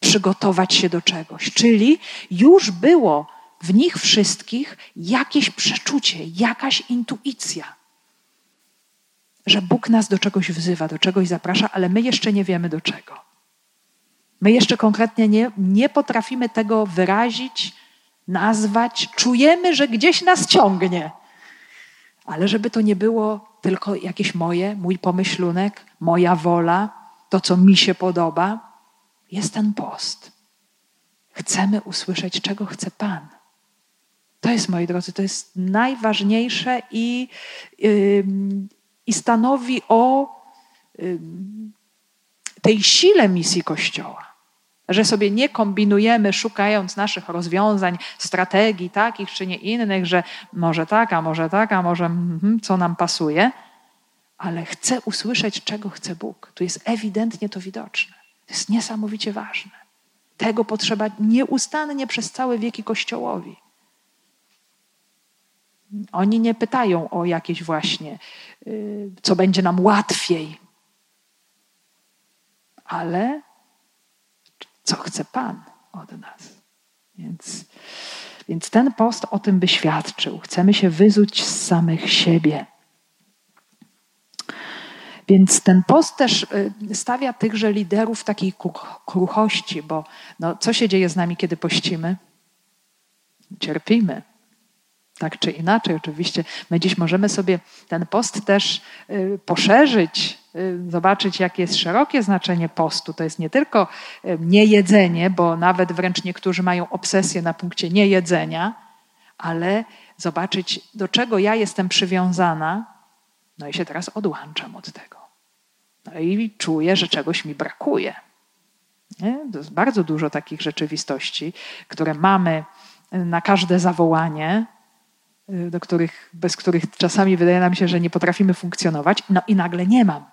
przygotować się do czegoś, czyli już było w nich wszystkich jakieś przeczucie, jakaś intuicja, że Bóg nas do czegoś wzywa, do czegoś zaprasza, ale my jeszcze nie wiemy do czego. My jeszcze konkretnie nie, nie potrafimy tego wyrazić, nazwać. Czujemy, że gdzieś nas ciągnie. Ale żeby to nie było tylko jakieś moje, mój pomyślunek, moja wola, to co mi się podoba, jest ten post. Chcemy usłyszeć, czego chce Pan. To jest, moi drodzy, to jest najważniejsze i, yy, i stanowi o yy, tej sile misji Kościoła. Że sobie nie kombinujemy, szukając naszych rozwiązań, strategii takich czy nie innych, że może tak, a może tak, a może mm, co nam pasuje, ale chcę usłyszeć, czego chce Bóg. Tu jest ewidentnie to widoczne. To jest niesamowicie ważne. Tego potrzeba nieustannie przez całe wieki Kościołowi. Oni nie pytają o jakieś właśnie, y, co będzie nam łatwiej, ale co chce Pan od nas. Więc, więc ten post o tym by świadczył. Chcemy się wyzuć z samych siebie. Więc ten post też y, stawia tychże liderów w takiej kruchości, bo no, co się dzieje z nami, kiedy pościmy? Cierpimy. Tak czy inaczej, oczywiście, my dziś możemy sobie ten post też y, poszerzyć, y, zobaczyć, jakie jest szerokie znaczenie postu. To jest nie tylko niejedzenie, bo nawet wręcz niektórzy mają obsesję na punkcie niejedzenia, ale zobaczyć, do czego ja jestem przywiązana, no i się teraz odłączam od tego. No i czuję, że czegoś mi brakuje. Nie? To jest bardzo dużo takich rzeczywistości, które mamy na każde zawołanie, y, do których, bez których czasami wydaje nam się, że nie potrafimy funkcjonować, no i nagle nie mam.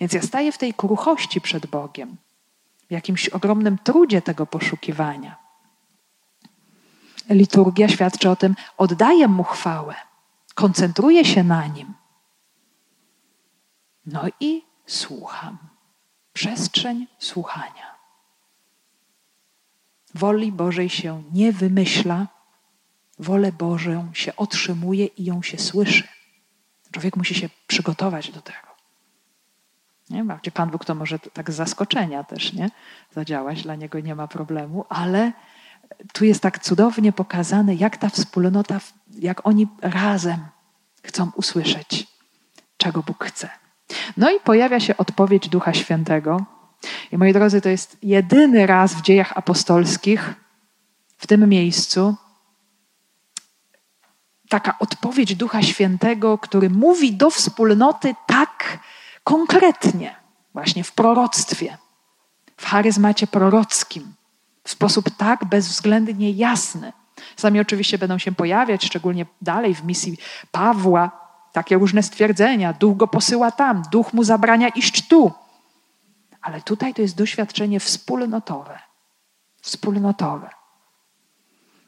Więc ja staję w tej kruchości przed Bogiem, w jakimś ogromnym trudzie tego poszukiwania. Liturgia świadczy o tym, oddaję mu chwałę, koncentruję się na nim. No i słucham. Przestrzeń słuchania. Woli Bożej się nie wymyśla, Wolę Bożą się otrzymuje i ją się słyszy. Człowiek musi się przygotować do tego. Nie? Gdzie Pan Bóg to może tak z zaskoczenia też nie? zadziałać, dla niego nie ma problemu, ale tu jest tak cudownie pokazane, jak ta wspólnota, jak oni razem chcą usłyszeć, czego Bóg chce. No i pojawia się odpowiedź Ducha Świętego. I moi drodzy, to jest jedyny raz w dziejach apostolskich, w tym miejscu, taka odpowiedź Ducha Świętego, który mówi do wspólnoty tak konkretnie, właśnie w proroctwie, w charyzmacie prorockim, w sposób tak bezwzględnie jasny. Sami oczywiście będą się pojawiać, szczególnie dalej w misji Pawła, takie różne stwierdzenia. Duch go posyła tam, duch mu zabrania iść tu. Ale tutaj to jest doświadczenie wspólnotowe. Wspólnotowe.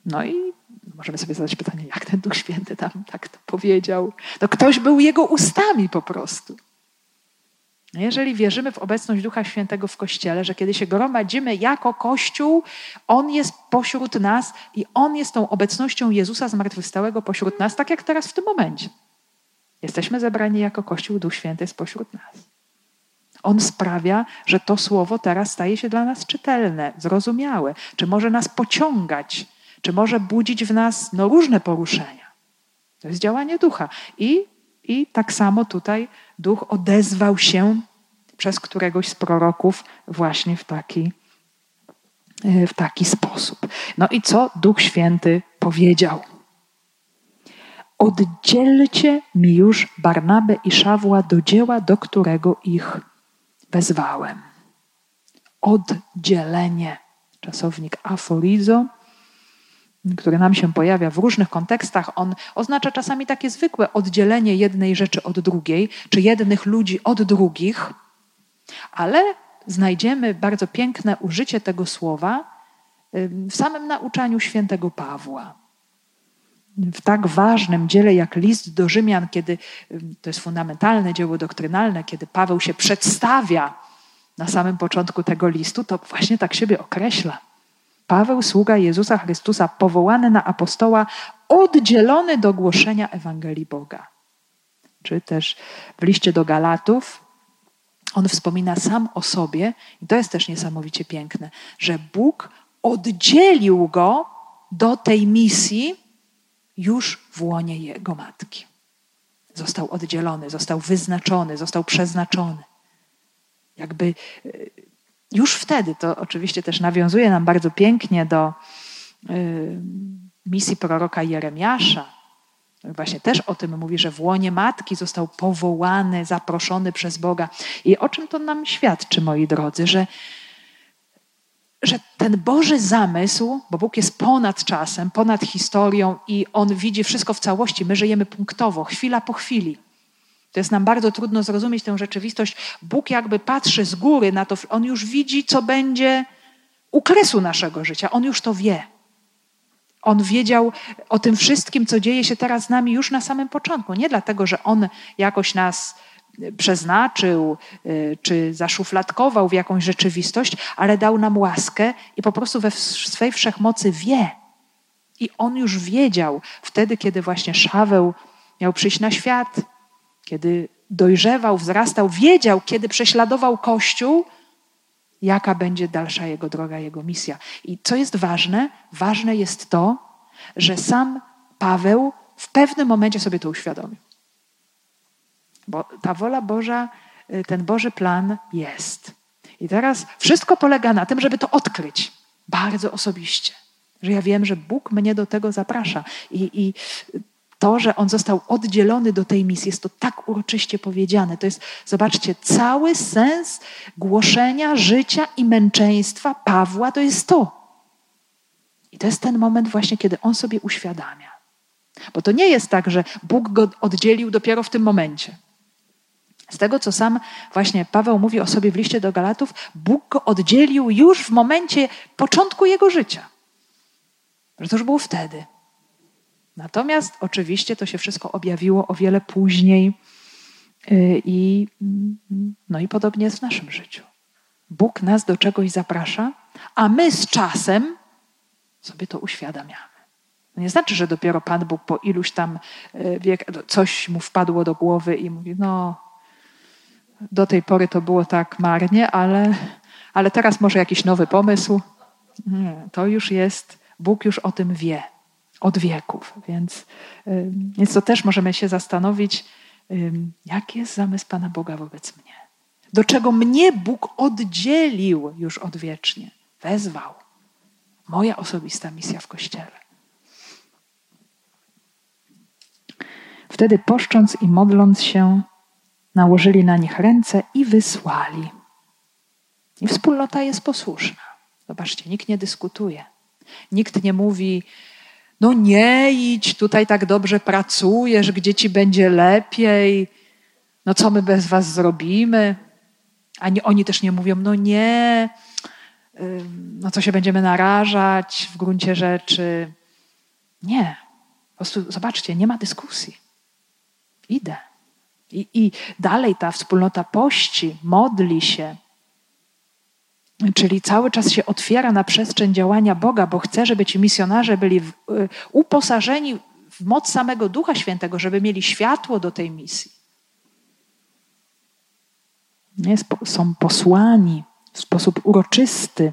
No i możemy sobie zadać pytanie, jak ten Duch Święty tam tak to powiedział. No ktoś był jego ustami po prostu. No jeżeli wierzymy w obecność Ducha Świętego w Kościele, że kiedy się gromadzimy jako Kościół, On jest pośród nas i On jest tą obecnością Jezusa zmartwychwstałego pośród nas, tak jak teraz w tym momencie. Jesteśmy zebrani jako Kościół, Duch Święty jest pośród nas. On sprawia, że to słowo teraz staje się dla nas czytelne, zrozumiałe, czy może nas pociągać, czy może budzić w nas no, różne poruszenia. To jest działanie ducha. I, I tak samo tutaj duch odezwał się przez któregoś z proroków właśnie w taki, w taki sposób. No i co Duch Święty powiedział? Oddzielcie mi już Barnabę i Szawła do dzieła, do którego ich wezwałem. Oddzielenie. Czasownik aforizo, który nam się pojawia w różnych kontekstach, on oznacza czasami takie zwykłe oddzielenie jednej rzeczy od drugiej, czy jednych ludzi od drugich, ale znajdziemy bardzo piękne użycie tego słowa w samym nauczaniu świętego Pawła w tak ważnym dziele jak list do Rzymian, kiedy to jest fundamentalne dzieło doktrynalne, kiedy Paweł się przedstawia na samym początku tego listu, to właśnie tak siebie określa. Paweł, sługa Jezusa Chrystusa, powołany na apostoła, oddzielony do głoszenia Ewangelii Boga. Czy też w liście do Galatów on wspomina sam o sobie, i to jest też niesamowicie piękne, że Bóg oddzielił go do tej misji, już w łonie jego matki. Został oddzielony, został wyznaczony, został przeznaczony. Jakby e, już wtedy, to oczywiście też nawiązuje nam bardzo pięknie do e, misji proroka Jeremiasza. Właśnie też o tym mówi, że w łonie matki został powołany, zaproszony przez Boga. I o czym to nam świadczy, moi drodzy, że że ten Boży zamysł, bo Bóg jest ponad czasem, ponad historią i On widzi wszystko w całości. My żyjemy punktowo, chwila po chwili. To jest nam bardzo trudno zrozumieć tę rzeczywistość. Bóg jakby patrzy z góry na to, On już widzi, co będzie u kresu naszego życia. On już to wie. On wiedział o tym wszystkim, co dzieje się teraz z nami już na samym początku. Nie dlatego, że On jakoś nas przeznaczył y, czy zaszufladkował w jakąś rzeczywistość, ale dał nam łaskę i po prostu we swej wszechmocy wie. I on już wiedział wtedy, kiedy właśnie Szaweł miał przyjść na świat, kiedy dojrzewał, wzrastał, wiedział, kiedy prześladował Kościół, jaka będzie dalsza jego droga, jego misja. I co jest ważne? Ważne jest to, że sam Paweł w pewnym momencie sobie to uświadomił. Bo ta wola Boża, y, ten Boży plan jest. I teraz wszystko polega na tym, żeby to odkryć bardzo osobiście. Że ja wiem, że Bóg mnie do tego zaprasza. I, i to, że on został oddzielony do tej misji, jest to tak uroczyście powiedziane. To jest, zobaczcie, cały sens głoszenia życia i męczeństwa Pawła to jest to. I to jest ten moment właśnie, kiedy on sobie uświadamia. Bo to nie jest tak, że Bóg go oddzielił dopiero w tym momencie. Z tego, co sam właśnie Paweł mówi o sobie w liście do Galatów, Bóg go oddzielił już w momencie początku jego życia. Że to już było wtedy. Natomiast oczywiście to się wszystko objawiło o wiele później y, i, no i podobnie jest w naszym życiu. Bóg nas do czegoś zaprasza, a my z czasem sobie to uświadamiamy. To nie znaczy, że dopiero Pan Bóg po iluś tam e, wiek coś mu wpadło do głowy i mówi, no do tej pory to było tak marnie, ale, ale teraz może jakiś nowy pomysł. To już jest, Bóg już o tym wie od wieków, więc, więc to też możemy się zastanowić, jaki jest zamysł Pana Boga wobec mnie. Do czego mnie Bóg oddzielił już odwiecznie, wezwał. Moja osobista misja w Kościele. Wtedy poszcząc i modląc się, nałożyli na nich ręce i wysłali. I wspólnota jest posłuszna. Zobaczcie, nikt nie dyskutuje. Nikt nie mówi, no nie idź, tutaj tak dobrze pracujesz, gdzie ci będzie lepiej, no co my bez was zrobimy? Ani oni też nie mówią, no nie, no co się będziemy narażać w gruncie rzeczy. Nie. Po prostu zobaczcie, nie ma dyskusji. Idę. I, I dalej ta wspólnota pości, modli się, czyli cały czas się otwiera na przestrzeń działania Boga, bo chce, żeby ci misjonarze byli y, uposażeni w moc samego Ducha Świętego, żeby mieli światło do tej misji. Są posłani w sposób uroczysty.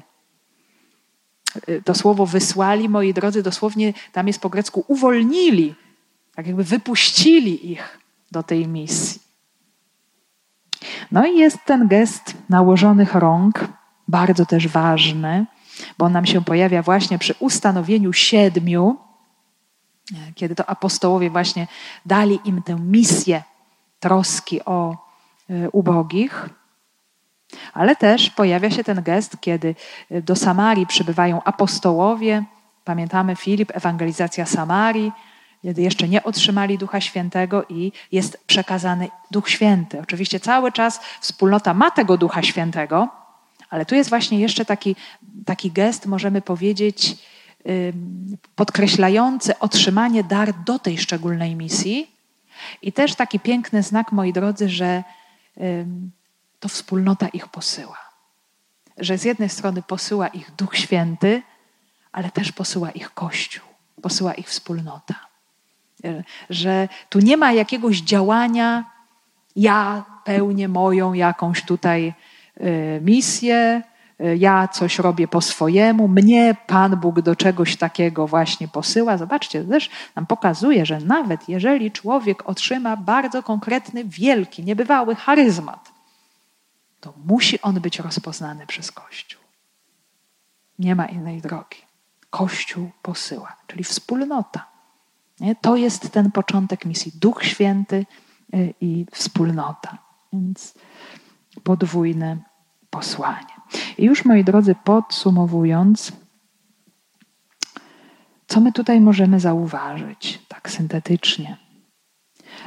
Y, to słowo wysłali, moi drodzy, dosłownie tam jest po grecku uwolnili, tak jakby wypuścili ich do tej misji. No i jest ten gest nałożonych rąk, bardzo też ważny, bo on nam się pojawia właśnie przy ustanowieniu siedmiu, kiedy to apostołowie właśnie dali im tę misję troski o e, ubogich. Ale też pojawia się ten gest, kiedy do Samarii przybywają apostołowie. Pamiętamy Filip, ewangelizacja Samarii, kiedy jeszcze nie otrzymali Ducha Świętego i jest przekazany Duch Święty. Oczywiście cały czas wspólnota ma tego Ducha Świętego, ale tu jest właśnie jeszcze taki, taki gest, możemy powiedzieć, podkreślający otrzymanie dar do tej szczególnej misji. I też taki piękny znak, moi drodzy, że to wspólnota ich posyła. Że z jednej strony posyła ich Duch Święty, ale też posyła ich Kościół, posyła ich wspólnota. Że tu nie ma jakiegoś działania, ja pełnię moją jakąś tutaj misję, y, ja coś robię po swojemu, mnie Pan Bóg do czegoś takiego właśnie posyła. Zobaczcie, też nam pokazuje, że nawet jeżeli człowiek otrzyma bardzo konkretny, wielki, niebywały charyzmat, to musi on być rozpoznany przez Kościół. Nie ma innej drogi. Kościół posyła, czyli wspólnota. Nie? To jest ten początek misji. Duch Święty y, i wspólnota. Więc podwójne posłanie. I już moi drodzy, podsumowując, co my tutaj możemy zauważyć, tak syntetycznie,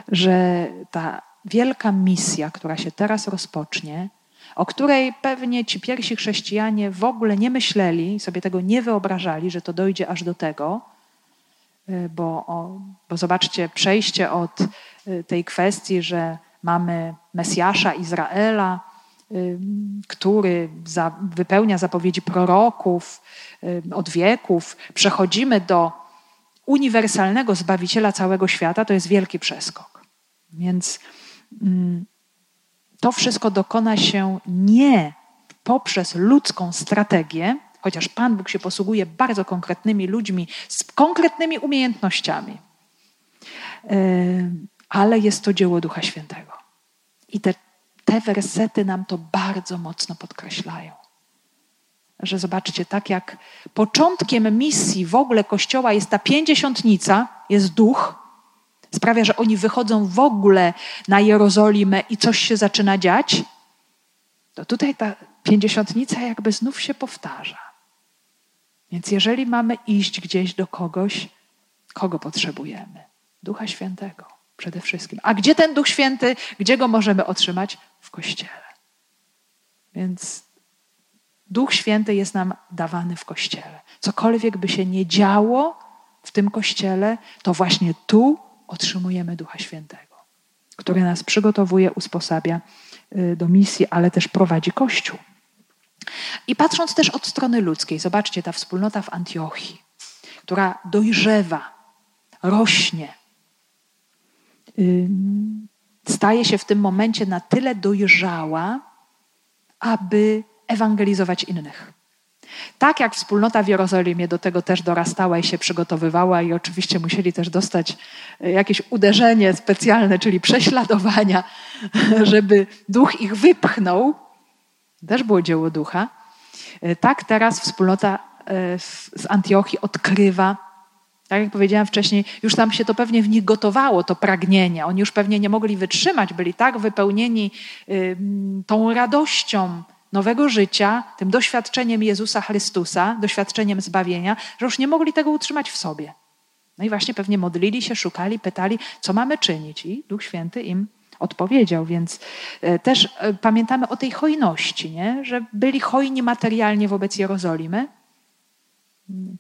że ta wielka misja, która się teraz rozpocznie, o której pewnie ci pierwsi chrześcijanie w ogóle nie myśleli, sobie tego nie wyobrażali, że to dojdzie aż do tego, bo, bo zobaczcie, przejście od y, tej kwestii, że mamy Mesjasza Izraela, który wypełnia zapowiedzi proroków od wieków, przechodzimy do uniwersalnego Zbawiciela całego świata, to jest wielki przeskok. Więc to wszystko dokona się nie poprzez ludzką strategię, chociaż Pan Bóg się posługuje bardzo konkretnymi ludźmi z konkretnymi umiejętnościami, ale jest to dzieło Ducha Świętego. I te, te wersety nam to bardzo mocno podkreślają. Że zobaczcie, tak jak początkiem misji w ogóle Kościoła jest ta pięćdziesiątnica, jest duch, sprawia, że oni wychodzą w ogóle na Jerozolimę i coś się zaczyna dziać, to tutaj ta pięćdziesiątnica jakby znów się powtarza. Więc jeżeli mamy iść gdzieś do kogoś, kogo potrzebujemy? Ducha Świętego przede wszystkim. A gdzie ten Duch Święty, gdzie go możemy otrzymać? W Kościele. Więc Duch Święty jest nam dawany w Kościele. Cokolwiek by się nie działo w tym Kościele, to właśnie tu otrzymujemy Ducha Świętego, który nas przygotowuje, usposabia y, do misji, ale też prowadzi Kościół. I patrząc też od strony ludzkiej, zobaczcie, ta wspólnota w Antiochii, która dojrzewa, rośnie. Staje się w tym momencie na tyle dojrzała, aby ewangelizować innych. Tak jak wspólnota w Jerozolimie do tego też dorastała i się przygotowywała, i oczywiście musieli też dostać e, jakieś uderzenie specjalne, czyli prześladowania, żeby duch ich wypchnął. Też było dzieło ducha. E, tak teraz wspólnota z Antiochii odkrywa, tak jak powiedziałam wcześniej, już tam się to pewnie w nich gotowało, to pragnienie. Oni już pewnie nie mogli wytrzymać, byli tak wypełnieni tą radością, nowego życia, tym doświadczeniem Jezusa Chrystusa, doświadczeniem zbawienia, że już nie mogli tego utrzymać w sobie. No i właśnie pewnie modlili się, szukali, pytali, co mamy czynić. I Duch Święty im odpowiedział. Więc e, też e, pamiętamy o tej hojności, nie? że byli hojni materialnie wobec Jerozolimy.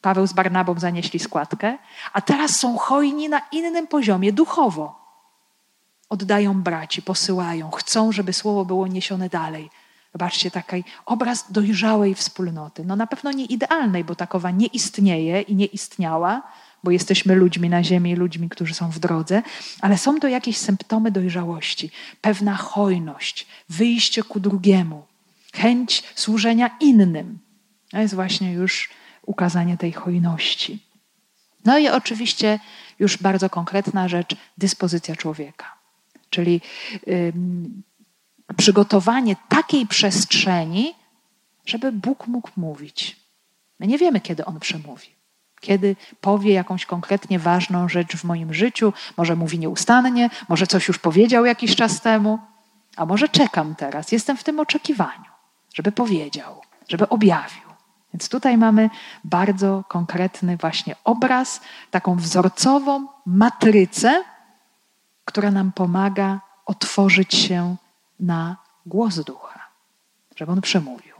Paweł z Barnabą zanieśli składkę, a teraz są hojni na innym poziomie duchowo. Oddają braci, posyłają, chcą, żeby słowo było niesione dalej. Zobaczcie, taki obraz dojrzałej wspólnoty. No na pewno nie idealnej, bo takowa nie istnieje i nie istniała, bo jesteśmy ludźmi na ziemi, ludźmi, którzy są w drodze, ale są to jakieś symptomy dojrzałości, pewna hojność, wyjście ku drugiemu, chęć służenia innym. To jest właśnie już ukazanie tej hojności. No i oczywiście już bardzo konkretna rzecz, dyspozycja człowieka. Czyli przygotowanie takiej przestrzeni, żeby Bóg mógł mówić. My nie wiemy, kiedy On przemówi. Kiedy powie jakąś konkretnie ważną rzecz w moim życiu, może mówi nieustannie, może coś już powiedział jakiś czas temu, a może czekam teraz, jestem w tym oczekiwaniu, żeby powiedział, żeby objawił. Więc tutaj mamy bardzo konkretny właśnie obraz, taką wzorcową matrycę, która nam pomaga otworzyć się na głos ducha, żeby on przemówił.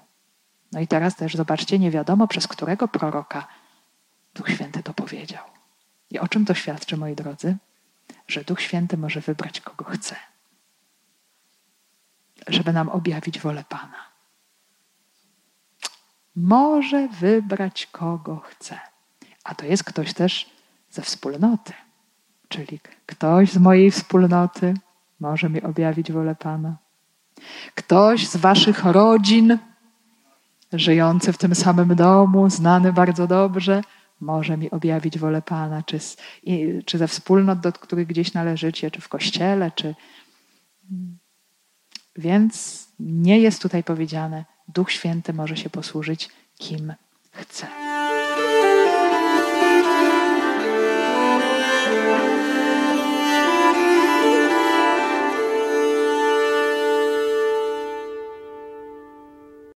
No i teraz też zobaczcie, nie wiadomo przez którego proroka Duch Święty to powiedział. I o czym to świadczy, moi drodzy? Że Duch Święty może wybrać kogo chce, żeby nam objawić wolę Pana. Może wybrać kogo chce. A to jest ktoś też ze wspólnoty. Czyli ktoś z mojej wspólnoty może mi objawić wolę Pana. Ktoś z waszych rodzin, żyjący w tym samym domu, znany bardzo dobrze, może mi objawić wolę Pana, czy, z, czy ze wspólnot, do których gdzieś należycie, czy w kościele, czy. Więc nie jest tutaj powiedziane, Duch Święty może się posłużyć kim chce.